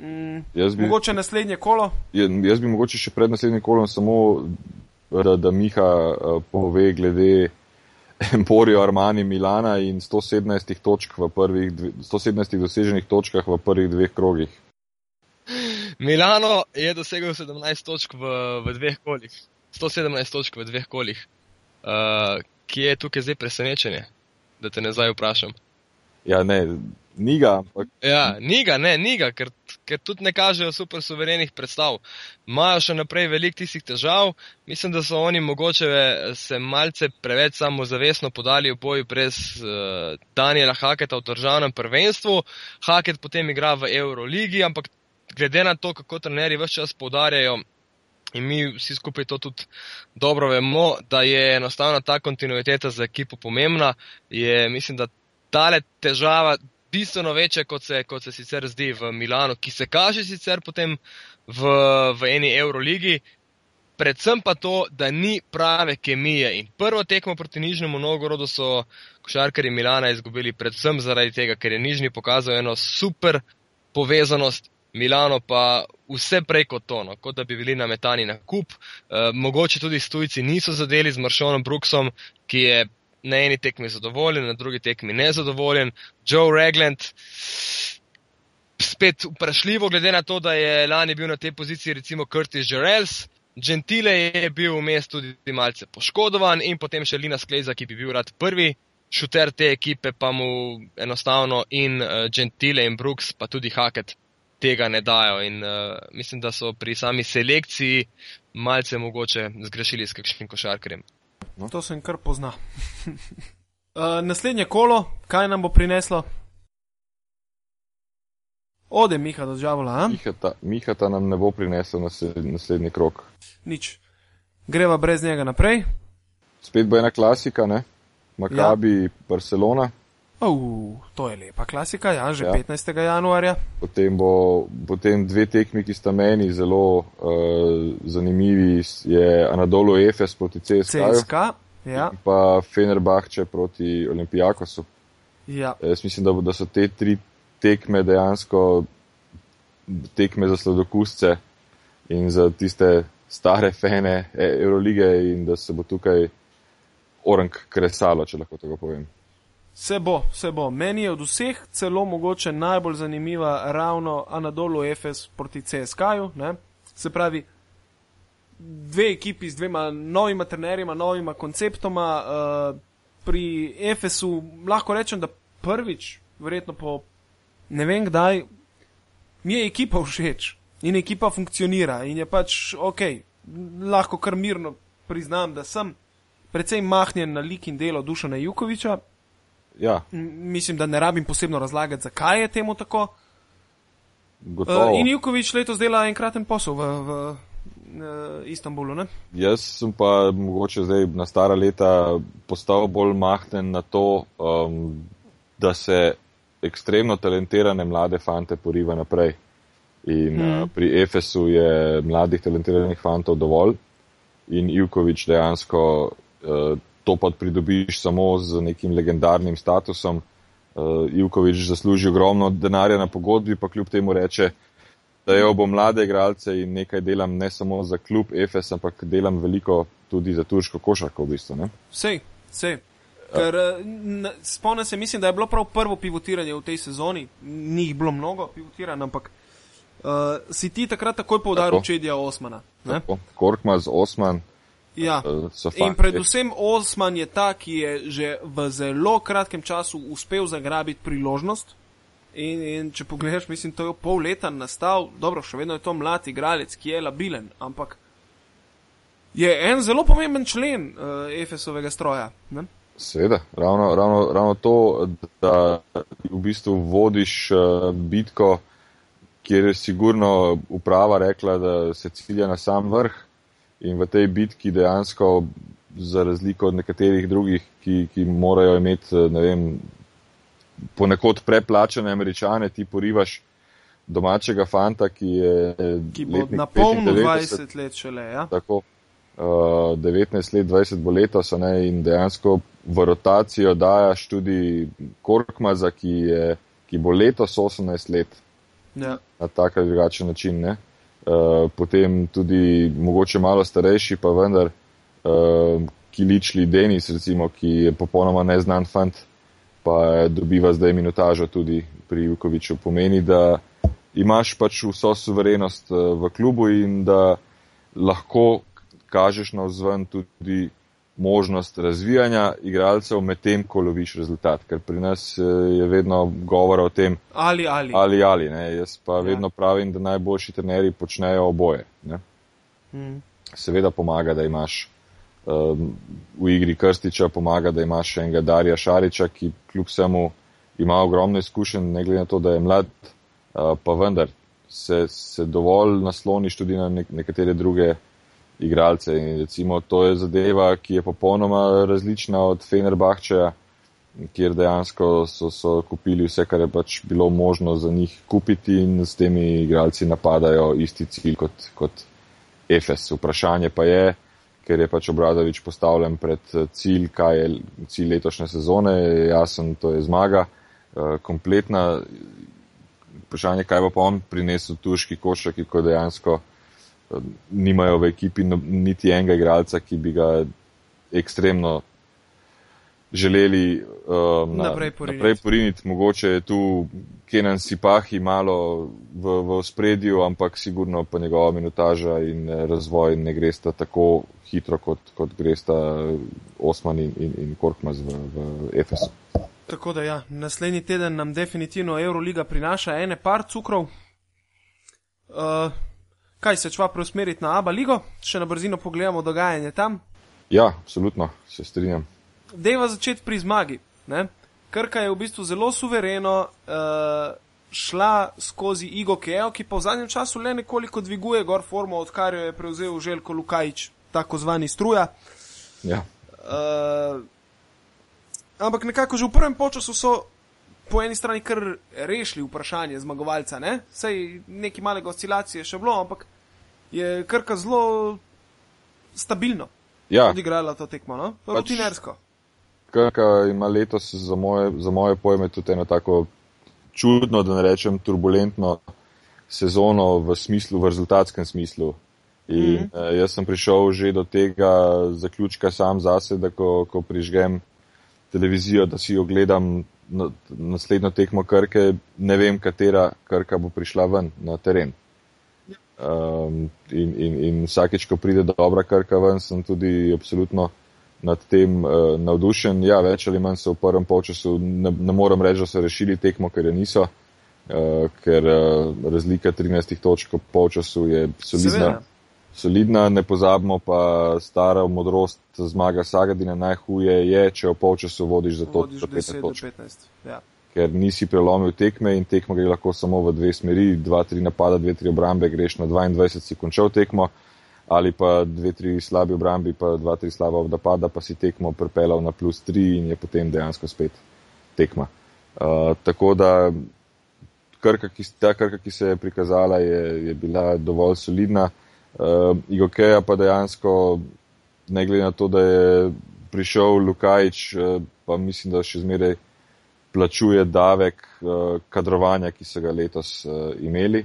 Mm, Jaz bi- mogoče naslednje kolo. Jaz bi mogoče še pred naslednjim kolom samo, da, da Miha eh, pove glede Emporio Armani Milana in 117 točk v prvih, dve- 117 doseženih točkah v prvih dveh krogih. Milano je dosegel 17 točk v, v dveh kolih, 117 točk v dveh kolih. Uh, kje je tukaj zdaj presenečenje, da te ne zdaj vprašam? Ja, ne, ni ga, ampak Ja, ni ga, ne, ni ga, ker, ker tudi ne kažejo super suverenih predstav. Imajo še naprej veliko tistih težav, mislim, da so oni mogoče se malce preveč samozavestno podali v boju brez uh, Daniela Haketa v državnem prvenstvu. Haket potem igra v Euroligi, ampak glede na to, kako trenerji vse čas podarjajo. In mi vsi skupaj to tudi dobro vemo, da je enostavno ta kontinuiteta za ekipo pomembna. Je, mislim, da tale težava bistveno večja, kot se, kot se sicer zdi v Milanu, ki se kaže sicer potem v, v eni Euroligi. Predvsem pa to, da ni prave kemije. In prvo tekmo proti Nižnemu Novgorodu so košarkari Milana izgubili predvsem zaradi tega, ker je Nižni pokazal eno super povezanost, Milano pa vse prej kot to, no, kot da bi bili nametani na kup. E, mogoče tudi stujci niso zadeli z Maršonom Brooksom, ki je na eni tekmi zadovoljen, na drugi tekmi nezadovoljen. Joe Regland, spet vprašljivo, glede na to, da je lani bil na tej poziciji recimo Curtis Jarrells. Gentile je bil vmes tudi malce poškodovan in potem še Lina Skleza, ki bi bil rad prvi šuter te ekipe, pa mu enostavno in uh, Gentile in Brooks, pa tudi Haket tega ne dajo. In uh, mislim, da so pri sami selekciji malce mogoče zgrešili s kakšnim košarkarjem. No. To se jim kar pozna. uh, naslednje kolo, kaj nam bo prineslo? Ode, Miha, do Džavola, Mihata, Mihata nam ne bo prinesel nasle- naslednji krok. nič. Greva brez njega naprej. Spet bo ena klasika, ne? Makabi, ja. Barcelona, Uh, to je lepa klasika, ja, že Ja. ja. 15. januarja. potem bo potem dve tekmi, ki sta meni zelo uh, zanimivi, je Anadolu Efes proti CSK, CSK, ja, pa Fenerbahče proti Olimpijakosu. ja. Jaz mislim, da, bo- da so te tri tekme dejansko tekme za sladokusce in za tiste stare fene e- Eurolige in da se bo tukaj orang kresalo, če lahko tako povem. Se bo, se bo. Meni je od vseh celo mogoče najbolj zanimiva ravno Anadolu Efes proti CSK-ju. Se pravi, dve ekipi z dvema novima trenerjima, novima konceptoma. Uh, pri Efesu lahko rečem, da prvič, verjetno po ne vem kdaj, mi je ekipa všeč in ekipa funkcionira in je pač ok, lahko kar mirno priznam, da sem precej mahnjen na lik in delo Dušana Jukoviča. Ja, Mislim, da ne rabim posebno razlagati, zakaj je temu tako. gotovo. Uh, in Jukovič letos dela enkraten posel v, v uh, Istanbulu. Ne? Jaz sem pa mogoče zdaj na stara leta postal bolj mahten na to, um, da se ekstremno talentirane mlade fante poriva naprej. In mm. uh, pri Efesu je mladih talentiranih fantov dovolj in Ivkovič dejansko uh, to pa pridobiš samo z nekim legendarnim statusom. Uh, Ivkovič zasluži ogromno denarja na pogodbi, pa kljub temu reče, da bom mlade igralce in nekaj delam ne samo za klub EFS, ampak delam veliko tudi za turško košarko v bistvu. Ne? Sej, sej. Ker eh, spomnim se, mislim, da je bilo prav prvo pivotiranje v tej sezoni, ni jih bilo mnogo pivotiranj, ampak uh, si ti takrat takoj poudaril Čedija Osmana. Korkma z Osman. Ja. Uh, in predvsem Osman je ta, ki je že v zelo kratkem času uspel zagrabiti priložnost. In, in če pogledaš, mislim, to je pol leta nastal, dobro, še vedno je to mlad igralec, ki je labilen, ampak je en zelo pomemben člen uh, Efesovega stroja. Ne? Seveda, ravno, ravno, ravno to, da v bistvu vodiš uh, bitko, kjer je sigurno uprava rekla, da se cilja na sam vrh in v tej bitki dejansko, za razliko od nekaterih drugih, ki, ki morajo imeti, ne vem, ponekod preplačane američane, ti porivaš domačega fanta, ki je. Ki bo na polno 20 let šele. Ja? Tako, uh, 19 let, 20 bo letos, ne, in dejansko v rotacijo dajaš tudi Korkmaza, ki, je, ki bo letos 18 let. Ja. Na tak ali drugačen način. Ne? Uh, potem tudi mogoče malo starejši, pa vendar uh, Kiličli Denis, recimo, ki je popolnoma neznan fant, pa dobiva zdaj minutažo tudi pri Vukoviču. Pomeni, da imaš pač vso suverenost eh, v klubu in da lahko kažeš na vzven tudi možnost razvijanja igralcev med tem, ko loviš rezultat. Ker pri nas eh, je vedno govora o tem, ali ali. ali, ali Jaz pa ja. vedno pravim, da najboljši trenerji počnejo oboje. Hmm. Seveda pomaga, da imaš um, v igri Krstiča pomaga, da ima še enega Darja Šariča, ki kljub vsemu ima ogromno izkušenj, ne glede na to, da je mlad, uh, pa vendar se, se dovolj nasloniš tudi na nek nekatere druge igralce. In recimo to je zadeva, ki je popolnoma različna od Fenerbahčeja, kjer dejansko so, so kupili vse, kar je pač bilo možno za njih kupiti in s temi igralci napadajo isti cilj kot, kot Efes. Vprašanje pa je, ker je pač Obradovič postavljen pred cilj, kaj je cilj letošnje sezone, jasen, to je zmaga, eh, kompletna. Vprašanje, kaj bo pa on prinesel tuški košaki, ko dejansko nimajo v ekipi no, niti enega igralca, ki bi ga ekstremno želeli um, na, naprej poriniti. Mogoče je tu Kenan Sipahi malo v, v spredju, ampak sigurno pa njegova minutaža in eh, razvoj ne gresta tako hitro, kot, kot gresta Osman in, in, in Korkmaz v, v Efesu. Tako da ja, naslednji teden nam definitivno Euroliga prinaša ene par cukrov. Uh, kaj se čva preusmeriti na Aba ligo, še na brzino pogledamo dogajanje tam? Ja, absolutno, se strinjam deva začeti pri zmagi. Ne? Krka je v bistvu zelo suvereno uh, šla skozi Igo Keo, ki pa v zadnjem času le nekoliko dviguje gor formo, odkar jo je prevzel Željko Lukajič, tako zvani struja. Ja. Uh, ampak nekako že v prvem času so po eni strani kar rešili vprašanje zmagovalca, ne? sej neki malega oscilacije še bilo, ampak je krka zelo stabilno. Ja. Odigrala to tekmo, no? Pač rutinersko. Krka ima letos za moje, za moje pojme tudi eno tako čudno, da ne rečem turbulentno sezono v smislu, v rezultatskem smislu. In mm -hmm. jaz sem prišel že do tega zaključka sam zase, da ko, ko prižgem televizijo, da si jo gledam naslednjo tekmo Krke, ne vem, katera Krka bo prišla ven na teren. Um, in, in, in vsakeč, ko pride dobra Krka ven, sem tudi absolutno nad tem uh, navdušen. Ja, več ali manj so v prvem polčasu, ne, ne morem reči, da so rešili tekmo, ker je niso, uh, ker uh, razlika 13 točk v polčasu je solidna. Solidna, ne pozabimo pa stara modrost zmaga Sagadina. Najhuje je, če v polčasu vodiš za to, da ti 15. Ja. Ker nisi prelomil tekme in tekmo gre lahko samo v dve smeri, 2-3 napada, 2-3 obrambe, greš na 22, si končal tekmo ali pa dve, tri slabi obrambi, pa dva, tri slaba napada, pa si tekmo pripeljal na plus tri in je potem dejansko spet tekma. Uh, tako da krka, ki, ta krka, ki se je prikazala, je, je bila dovolj solidna. Uh, Igokeja pa dejansko, ne glede na to, da je prišel Lukajič, uh, pa mislim, da še zmeraj plačuje davek uh, kadrovanja, ki so ga letos uh, imeli.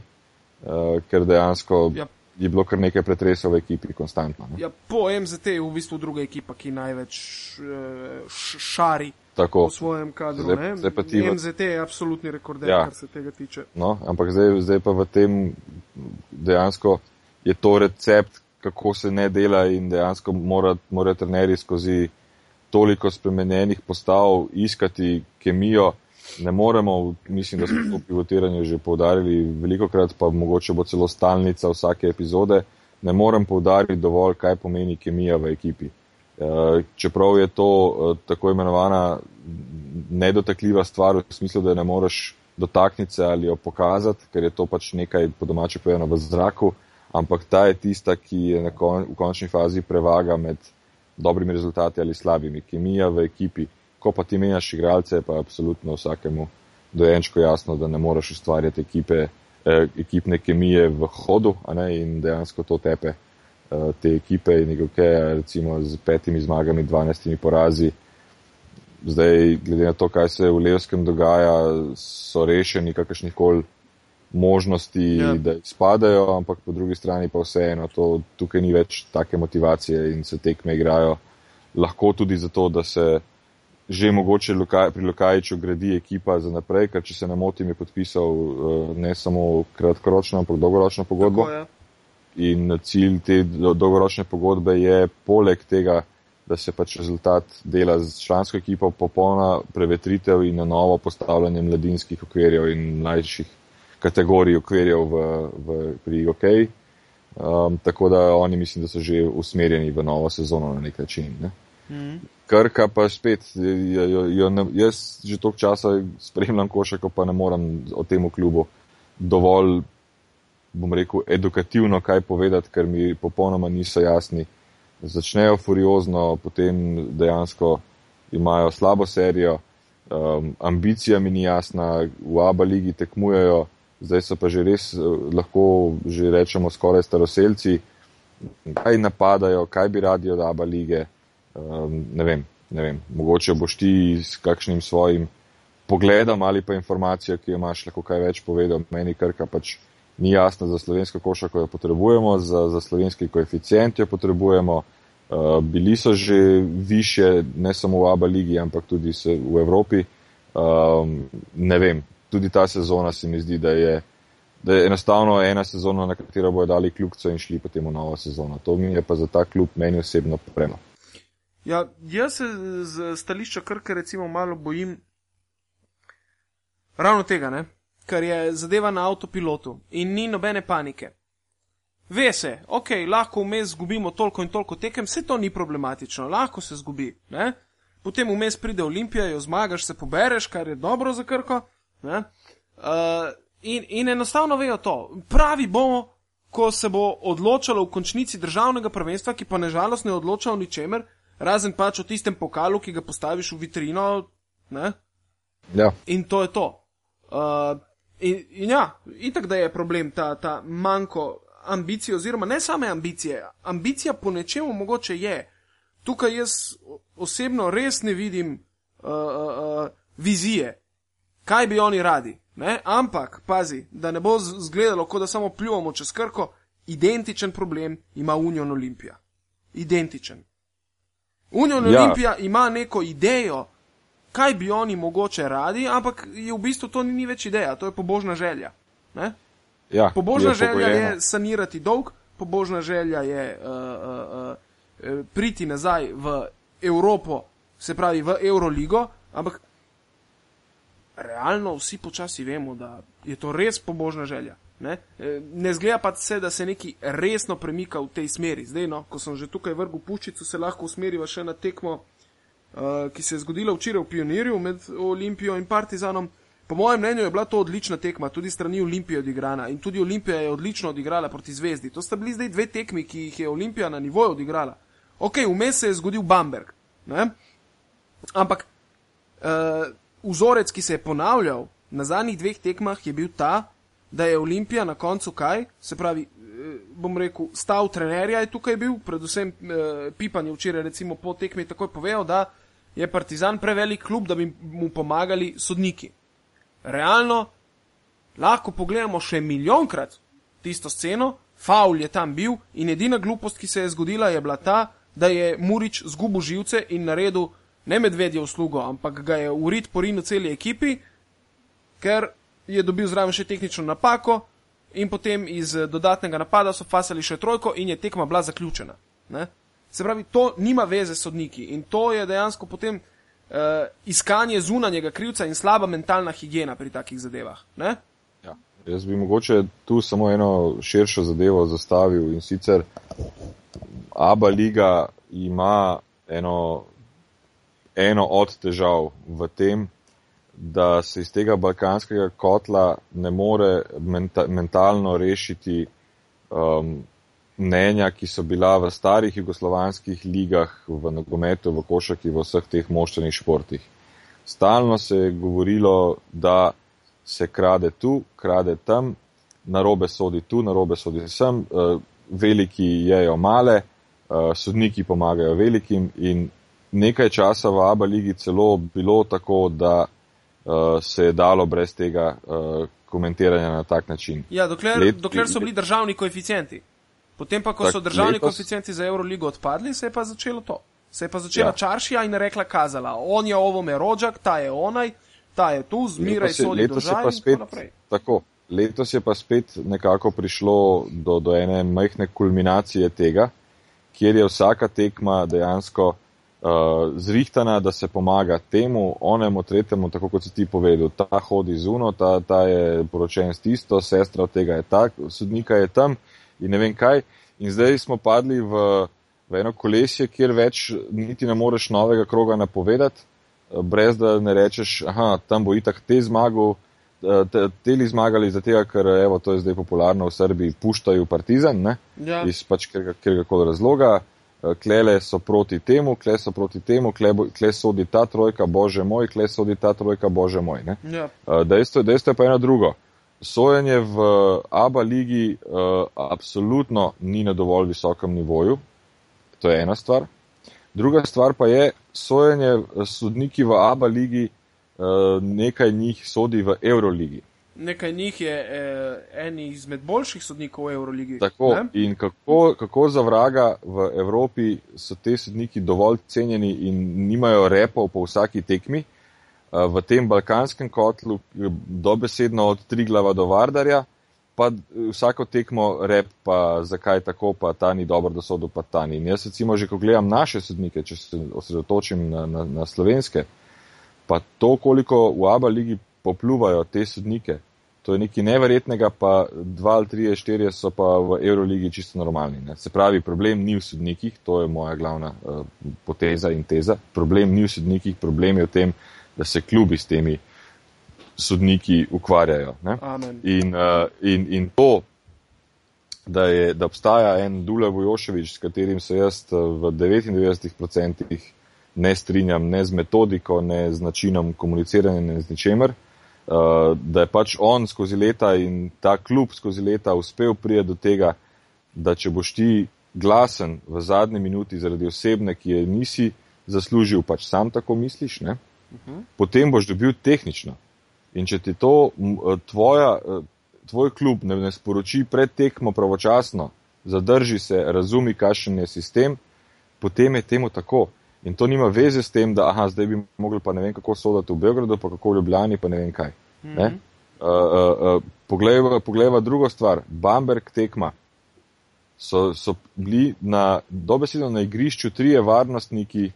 uh, ker dejansko Ja. je bilo kar nekaj pretresov v ekipi konstantno. Ne? Ja, po MZT je v bistvu druga ekipa, ki največ uh, šari Tako, po svojem kadru. Zdaj- ne. zdaj ti v- MZT je absolutni rekorder, Ja. kar se tega tiče. no, ampak zdaj, zdaj pa v tem dejansko je to recept, kako se ne dela in dejansko mora, mora trenerji skozi toliko spremenjenih postav iskati kemijo. Ne moremo, mislim, da smo to v pivotiranju že povdarili veliko krat, pa mogoče bo celo stalnica vsake epizode. Ne morem povdariti dovolj, kaj pomeni kemija v ekipi. Eh, Čeprav je to eh, tako imenovana nedotakljiva stvar, v smislu, da ne moreš dotakniti se ali jo pokazati, ker je to pač nekaj po domače povedano v zraku, ampak ta je tista, ki je kon, v končni fazi prevaga med dobrimi rezultati ali slabimi. Kemija v ekipi, ko pa ti menjaš igralce, je pa absolutno vsakemu dojenčko jasno, da ne moreš ustvarjati ekipe, eh, ekipne kemije v hodu ne, in dejansko to tepe eh, te ekipe in igokeja recimo z petimi zmagami, dvanajstimi porazi. Zdaj, glede na to, kaj se v Levskem dogaja, so rešeni kakršnih koli možnosti, Ja. da izpadajo, ampak po drugi strani pa vseeno, to, tukaj ni več take motivacije in se tekme igrajo. Lahko tudi zato, da se že mogoče loka, pri Lokajiču gradi ekipa za naprej, ker če se ne motim, je podpisal eh, ne samo kratkoročno, ampak dolgoročno pogodbo. Tako, ja. In cilj te do- dolgoročne pogodbe je poleg tega, da se pač rezultat dela z člansko ekipo, popolna prevetritev in na novo postavljanje mladinskih okvirjev in mlajših kategorij okvirjev v, v, pri OK. Um, tako da oni mislim, da so že usmerjeni v novo sezono na nek način. Ne? Mhm. Krka pa spet, jo, jo, jo ne, jaz že toliko časa spremljam košarko, pa ne morem o tem klubu dovolj, bom rekel, edukativno kaj povedati, ker mi popolnoma niso jasni. Začnejo furiozno, potem dejansko imajo slabo serijo, um, ambicija mi ni jasna, v ABA ligi tekmujejo, zdaj so pa že res, eh, lahko že rečemo, skoraj staroseljci, kaj napadajo, kaj bi radi od ABA lige. Um, ne vem, ne vem, mogoče boš ti s kakšnim svojim pogledom ali pa informacijo, ki jo imaš, lahko kaj več povedal. Meni krka pač ni jasna za slovensko košarko, jo potrebujemo, za, za slovenski koeficient jo potrebujemo. Uh, bili so že više, ne samo v ABA ligi, ampak tudi v Evropi. Um, ne vem, tudi ta sezona se mi zdi, da je, da je enostavno ena sezona, na katero bojo dali kljubco in šli potem v novo sezono. To mi je pa za ta klub meni osebno premalo. Ja, jaz se z stališča Krke recimo malo bojim ravno tega, ne? ker je zadeva na avtopilotu in ni nobene panike. Ve se, ok, lahko vmes zgubimo toliko in toliko tekem, vse to ni problematično, lahko se zgubi. Ne? Potem vmes pride Olimpija, jo zmagaš, se pobereš, kar je dobro za Krko. Ne. Uh, in, in enostavno vejo to. Pravi bomo, ko se bo odločalo v končnici državnega prvenstva, ki pa nažalost ne odloča o ničemer, razen pač o tistem pokalu, ki ga postaviš v vitrino. Ne? Ja, In to je to. Uh, in, in ja, itak da je problem ta, ta manjko ambicije, oziroma ne same ambicije. Ambicija po nečemu mogoče je. Tukaj jaz osebno res ne vidim uh, uh, uh, vizije, kaj bi oni radi. Ne? Ampak, pazi, da ne bo zgledalo, kot da samo pljuvamo čez krko, identičen problem ima Union Olimpija. Identičen. Union Ja. Olimpija ima neko idejo, kaj bi oni mogoče radi, ampak je v bistvu to ni, ni več ideja, to je pobožna želja. Ne? ja, Pobožna je želja pogojeno. je sanirati dolg, pobožna želja je uh, uh, uh, priti nazaj v Evropo, se pravi v Euroligo, ampak realno vsi počasi vemo, da je to res pobožna želja. Ne, Eh, ne zgleda pa se, da se neki resno premika v tej smeri. Zdaj, no, ko sem že tukaj vrgel puščico, se lahko usmeriva še na tekmo, uh, ki se je zgodila včeraj v Pionirju med Olimpijo in Partizanom. Po mojem mnenju je bila to odlična tekma, tudi strani Olimpije odigrana in tudi Olimpija je odlično odigrala proti Zvezdi. To sta bili zdaj dve tekmi, ki jih je Olimpija na nivoju odigrala. Ok, vmes se je zgodil Bamberg, ne? ampak uh, vzorec, ki se je ponavljal na zadnjih dveh tekmah, je bil ta, da je Olimpija na koncu kaj, se pravi, eh, bom rekel, stav trenerja je tukaj bil, predvsem eh, Pipan je včeraj recimo po tekmi takoj povedal, da je Partizan prevelik klub, da bi mu pomagali sodniki. Realno lahko pogledamo še milijonkrat, tisto sceno, faul je tam bil in edina glupost, ki se je zgodila, je bila ta, da je Murič zgubil živce in naredil ne medvedje uslugo, ampak ga je urit porinil celi ekipi, ker je dobil zraven še tehnično napako in potem iz dodatnega napada so fasali še trojko in je tekma bila zaključena. Ne? Se pravi, to nima veze s sodniki in to je dejansko potem uh, iskanje zunanjega krivca in slaba mentalna higiena pri takih zadevah. Ne? Ja. Jaz bi mogoče tu samo eno širšo zadevo zastavil in sicer Aba liga ima eno, eno od težav v tem, da se iz tega balkanskega kotla ne more menta, mentalno rešiti um, mnenja, ki so bila v starih jugoslovanskih ligah, v nogometu, v košaki, v vseh teh moštvenih športih. Stalno se je govorilo, da se krade tu, krade tam, narobe sodi tu, narobe sodi sem, eh, veliki jejo male, eh, sodniki pomagajo velikim in nekaj časa v Aba ligi celo bilo tako, da eh, se je dalo brez tega komentiranja na tak način. Ja, dokler, Let, dokler so bili državni koeficienti. Potem pa, ko tak, so državni letos... koeficienti za Euroligo odpadli, se je pa začelo to. Se je pa začela ja. čaršija in rekla kazala, on je ovo me rođak, ta je onaj, ta je tu, zmeraj sodi do žaj. Tako, letos je pa spet nekako prišlo do, do ene majhne kulminacije tega, kjer je vsaka tekma dejansko uh, zrihtana, da se pomaga temu, onemu, tretjemu, tako kot si ti povedal. Ta hodi zuno, ta, ta je poročen s tisto, sestra tega je tak, sodnika je tam in ne vem kaj. In zdaj smo padli v, v eno kolesje, kjer več niti ne moreš novega kroga napovedati, brez da ne rečeš, aha, tam bo itak te zmagal, te, teli zmagali, zato ker evo, to je zdaj popularno v Srbiji, puštajo partizan, ne, ja. iz pač kjer koli razloga. Klele so proti temu, kle so proti temu, kle, kle sodi ta trojka, bože moj, kle sodi ta trojka, bože moj. Ja. Dejstvo, dejstvo je pa eno drugo sojenje v ABA ligi uh, absolutno ni na dovolj visokem nivoju. To je ena stvar. Druga stvar pa je, sojenje eh, sodniki v ABA ligi, uh, nekaj njih sodi v Euroligi. Nekaj njih je eh, en izmed boljših sodnikov v Euroligi. Tako, ne? in kako, kako za vraga v Evropi so te sodniki dovolj cenjeni in nimajo repov po vsaki tekmi, v tem balkanskem kotlu, dobesedno od Triglava do Vardarja, pa vsako tekmo rep, pa zakaj tako, pa ta ni dobro dosodo, pa ta ni. In jaz recimo že, ko gledam naše sodnike, če se osredotočim na, na, na slovenske, pa to, koliko v ABA ligi popluvajo te sodnike, to je nekaj neverjetnega, pa dva ali tri, štiri so pa v Euroligi čisto normalni. Ne. Se pravi, problem ni v sodnikih, to je moja glavna uh, poteza in teza. Problem ni v sodnikih, problem je v tem, da se klubi s temi sodniki ukvarjajo. In, uh, in, in to, da, je, da obstaja en Dula Vojoševič, s katerim se jaz eh, v 99% ne strinjam, ne z metodiko, ne z načinom komuniciranja, ne z ničemer, da je pač on skozi leta in ta klub skozi leta uspel priti do tega, da če boš ti glasen v zadnji minuti zaradi osebne, ki je nisi zaslužil, pač sam tako misliš, ne? -huh. potem boš dobil tehnično. In če ti to eh, tvoja, eh, tvoj klub ne, ne sporoči pred tekmo pravočasno, zadrži se, razumi, kakšen je sistem, potem je temu tako. In to nima veze s tem, da aha, zdaj bi mogli pa ne vem kako sodati v Beogradu, pa kako v Ljubljani, pa ne vem kaj. Uh -huh. uh, uh, uh, poglejva, poglejva drugo stvar, Bamberg tekma. So, so bili na dobesedno na igrišču trije varnostniki,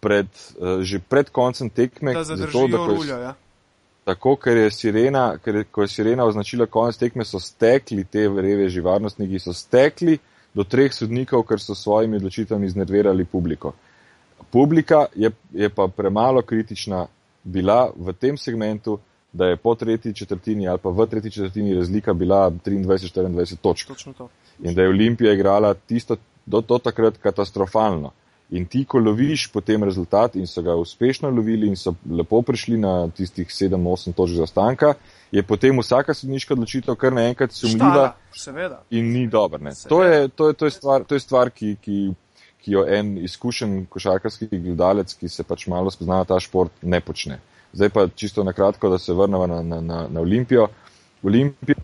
pred, uh, že pred koncem tekme. Da zato, da ruljo, ja. Tako, ker je sirena, ker je, ko je sirena označila konec tekme, so stekli te reveži varnostniki, so stekli do treh sodnikov, ker so svojimi odločitvami iznervirali publiko. Publika je, je pa premalo kritična bila v tem segmentu, da je po tretji četrtini ali pa v tretji četrtini razlika bila 23-24 točk. In da je Olimpija igrala tisto do, do takrat katastrofalno. In ti, ko loviš potem rezultat in so ga uspešno lovili in so lepo prišli na tistih 7-8 točk zaostanka, je potem vsaka sodniška odločitev kar naenkrat sumljiva in ni dobra. To, to, to je stvar, to je stvar ki, ki, ki jo en izkušen košarkarski gledalec, ki se pač malo spozna na ta šport, ne počne. Zdaj pa čisto na kratko, da se vrnemo na, na, na, na Olimpijo. Olimpijo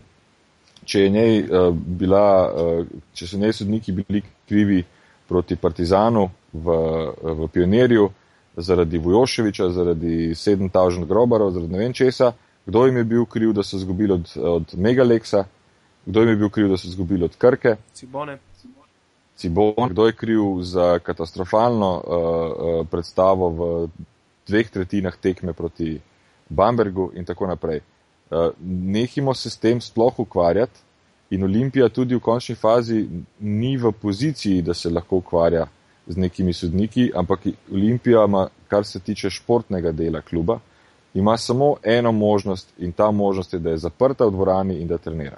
če, je njej, uh, bila, uh, če so njej sodniki bili krivi proti Partizanu v, v Pionirju zaradi Vujoševiča, zaradi 7000 grobarov, zaradi ne vem česa, kdo jim je bil kriv, da so izgubili od, od Megaleksa, kdo jim je bil kriv, da so izgubili od Krke. Cibone. Cibone, kdo je kriv za katastrofalno uh, uh, predstavo v dveh tretjinah tekme proti Bambergu in tako naprej. Uh, nehimo se s tem sploh ukvarjati in Olimpija tudi v končni fazi ni v poziciji, da se lahko ukvarja z nekimi sodniki, ampak Olimpija ima, kar se tiče športnega dela kluba, ima samo eno možnost in ta možnost je, da je zaprta v dvorani in da trenira.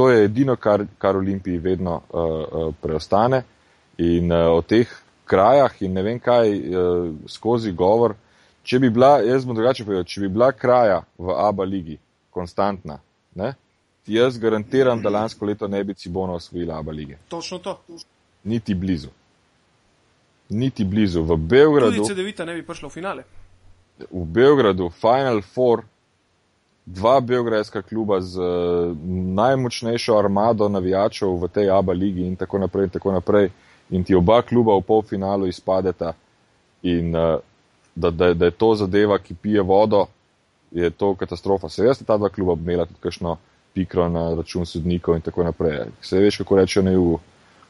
To je edino, kar, kar Olimpiji vedno uh, uh, preostane in uh, o teh krajah in ne vem kaj uh, skozi govor. Če bi bila, jaz bom drugače povedal, če bi bila kraja v ABA ligi konstantna, ne, jaz garantiram, da lansko leto ne bi Cibona osvojila ABA lige. Točno to. Niti blizu. Niti blizu. V Beogradu. Tudi CD-vita ne bi prišla v finale. V Beogradu, Final Four, dva belgradska kluba z uh, najmočnejšo armado navijačev v tej ABA ligi in tako naprej in tako naprej. In ti oba kluba v polfinalu izpadeta in uh, da, da, da je to zadeva, ki pije vodo, je to katastrofa. Seveda sta ta dva kluba imela tudi kakšno pikro na račun sodnikov in tako naprej. Se veš, kako rečejo na jugu,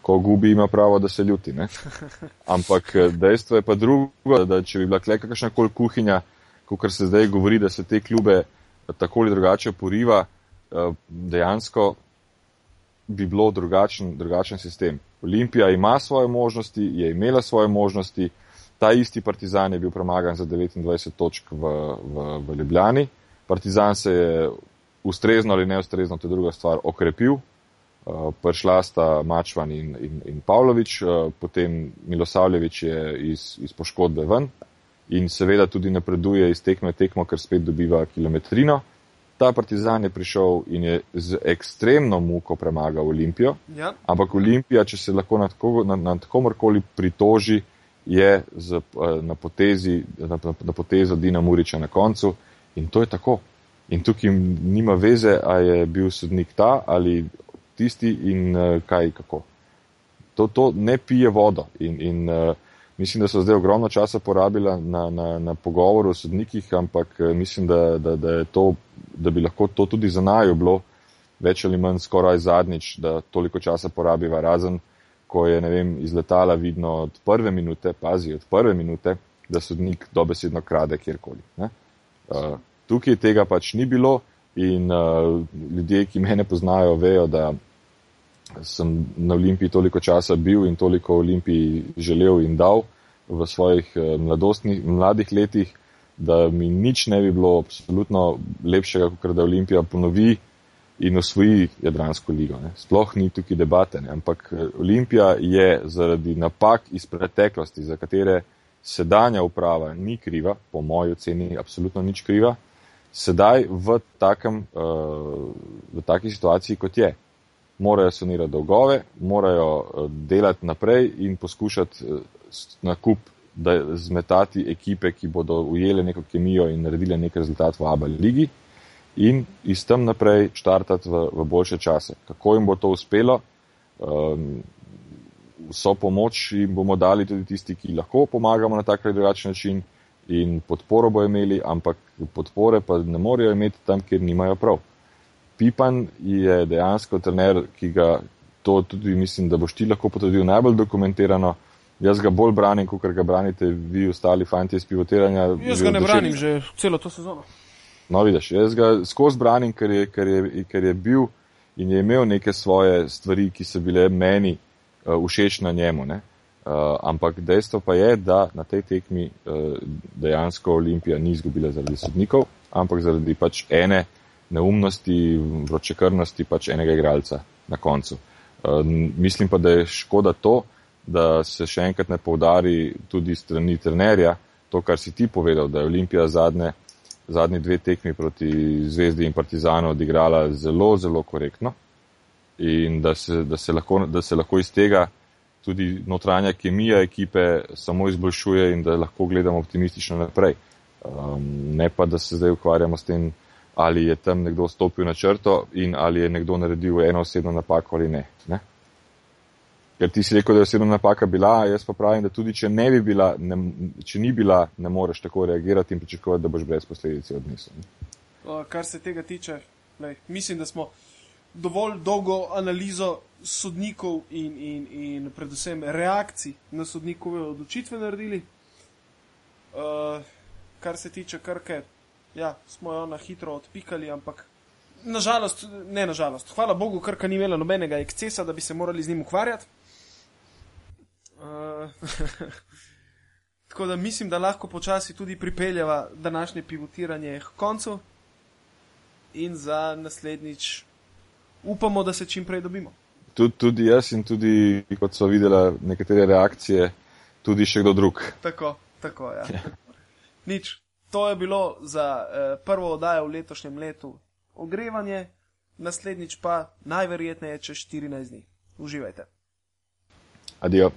ko gubi ima pravo, da se ljuti. Ne? Ampak eh, dejstvo je pa drugo, da če bi bila kleka kakšna kol kuhinja, kot se zdaj govori, da se te klube tako ali drugače poriva, eh, dejansko bi bilo drugačen, drugačen sistem. Olimpija ima svoje možnosti, je imela svoje možnosti, ta isti Partizan je bil premagan za 29 točk v, v, v Ljubljani. Partizan se je ustrezno ali neustrezno, to je druga stvar, okrepil. Uh, prišla sta Mačvan in, in, in Pavlović, uh, potem Milosavljevič je iz, iz poškodbe ven in seveda tudi napreduje iz tekme tekmo, ker spet dobiva kilometrino. Ta partizan je prišel in je z ekstremno muko premagal Olimpijo, Ja. ampak Olimpija, če se lahko nad, kogo, nad, nad komorkoli pritoži, je z, uh, na, potezi, na, na potezo Dina Muriča na koncu in to je tako. In tukaj nima veze, a je bil sodnik ta ali tisti in uh, kaj kako. To, to ne pije vodo in, in uh, mislim, da so zdaj ogromno časa porabila na, na, na pogovoru o sodnikih, ampak uh, mislim, da, da, da, to, da bi lahko to tudi za najo bilo več ali manj skoraj zadnjič, da toliko časa porabiva razen, ko je, ne vem, iz letala vidno od prve minute, pazi, od prve minute, da sodnik dobesedno krade kjerkoli. Uh, tukaj tega pač ni bilo in uh, ljudje, ki mene poznajo, vejo, da sem na Olimpiji toliko časa bil in toliko Olimpiji želel in dal v svojih mladostnih, mladih letih, da mi nič ne bi bilo absolutno lepšega, kot da Olimpija ponovi in osvoji Jadransko ligo. Ne. Sploh ni tukaj debate, ne. ampak Olimpija je zaradi napak iz preteklosti, za katere sedanja uprava ni kriva, po moji oceni absolutno nič kriva, sedaj v, takem, uh, v taki situaciji, kot je. Morajo sanirati dolgove, morajo uh, delati naprej in poskušati uh, nakup, da zmetati ekipe, ki bodo ujele neko kemijo in naredile nek rezultat v ABA ligi in iz tam naprej štartati v, v boljše čase. Kako jim bo to uspelo? Um, vso pomoč jim bomo dali tudi tisti, ki lahko pomagamo na tak ali drugačen način in podporo bo imeli, ampak podpore pa ne morejo imeti tam, kjer nimajo prav. Pipan je dejansko trener, ki ga to tudi mislim, da boš ti lahko potrdil najbolj dokumentirano. Jaz ga bolj branim, kot ga branite vi ostali fanti iz pivotiranja. Jaz ga ne branim že celo to sezono. No, vidiš, jaz ga skozi branim, ker je, ker, je, ker je bil in je imel neke svoje stvari, ki so bile meni uh, všeč na njemu. Uh, ampak dejstvo pa je, da na tej tekmi uh, dejansko Olimpija ni izgubila zaradi sodnikov, ampak zaradi pač ene neumnosti, vročekrnosti pač enega igralca na koncu. Uh, mislim pa, da je škoda to, da se še enkrat ne povdari tudi strani trenerja to, kar si ti povedal, da je Olimpija zadnje zadnji dve tekmi proti Zvezdi in Partizanu odigrala zelo, zelo korektno in da se, da se, lahko, da se lahko iz tega tudi notranja kemija ekipe samo izboljšuje in da lahko gledamo optimistično naprej. Um, ne pa, da se zdaj ukvarjamo s tem, ali je tam nekdo stopil na črto in ali je nekdo naredil eno osebno napako ali ne. ne? Ker ti si rekel, da je osebna napaka bila, jaz pa pravim, da tudi če, ne bi bila, ne, če ni bila, ne moreš tako reagirati in pričakovati, da boš brez posledic odnesel. Kar se tega tiče, lej, mislim, da smo dovolj dolgo analizo sodnikov in, in, in predvsem reakcij na sodnikove odločitve naredili. Uh, kar se tiče krke, ja, smo jo na hitro odpikali, ampak nažalost, ne nažalost, hvala Bogu, krka ni imela nobenega ekscesa, da bi se morali z njim ukvarjati. Uh, tako da mislim, da lahko počasi tudi pripeljava današnje pivotiranje k koncu in za naslednjič upamo, da se čim prej dobimo. Tud, tudi jaz in tudi, kot so videla nekatere reakcije, tudi še kdo drug. Tako, tako, ja. Nič. To je bilo za eh, prvo oddajo v letošnjem letu ogrevanje, naslednjič pa najverjetneje čez 14 dni. Uživajte. Adijo.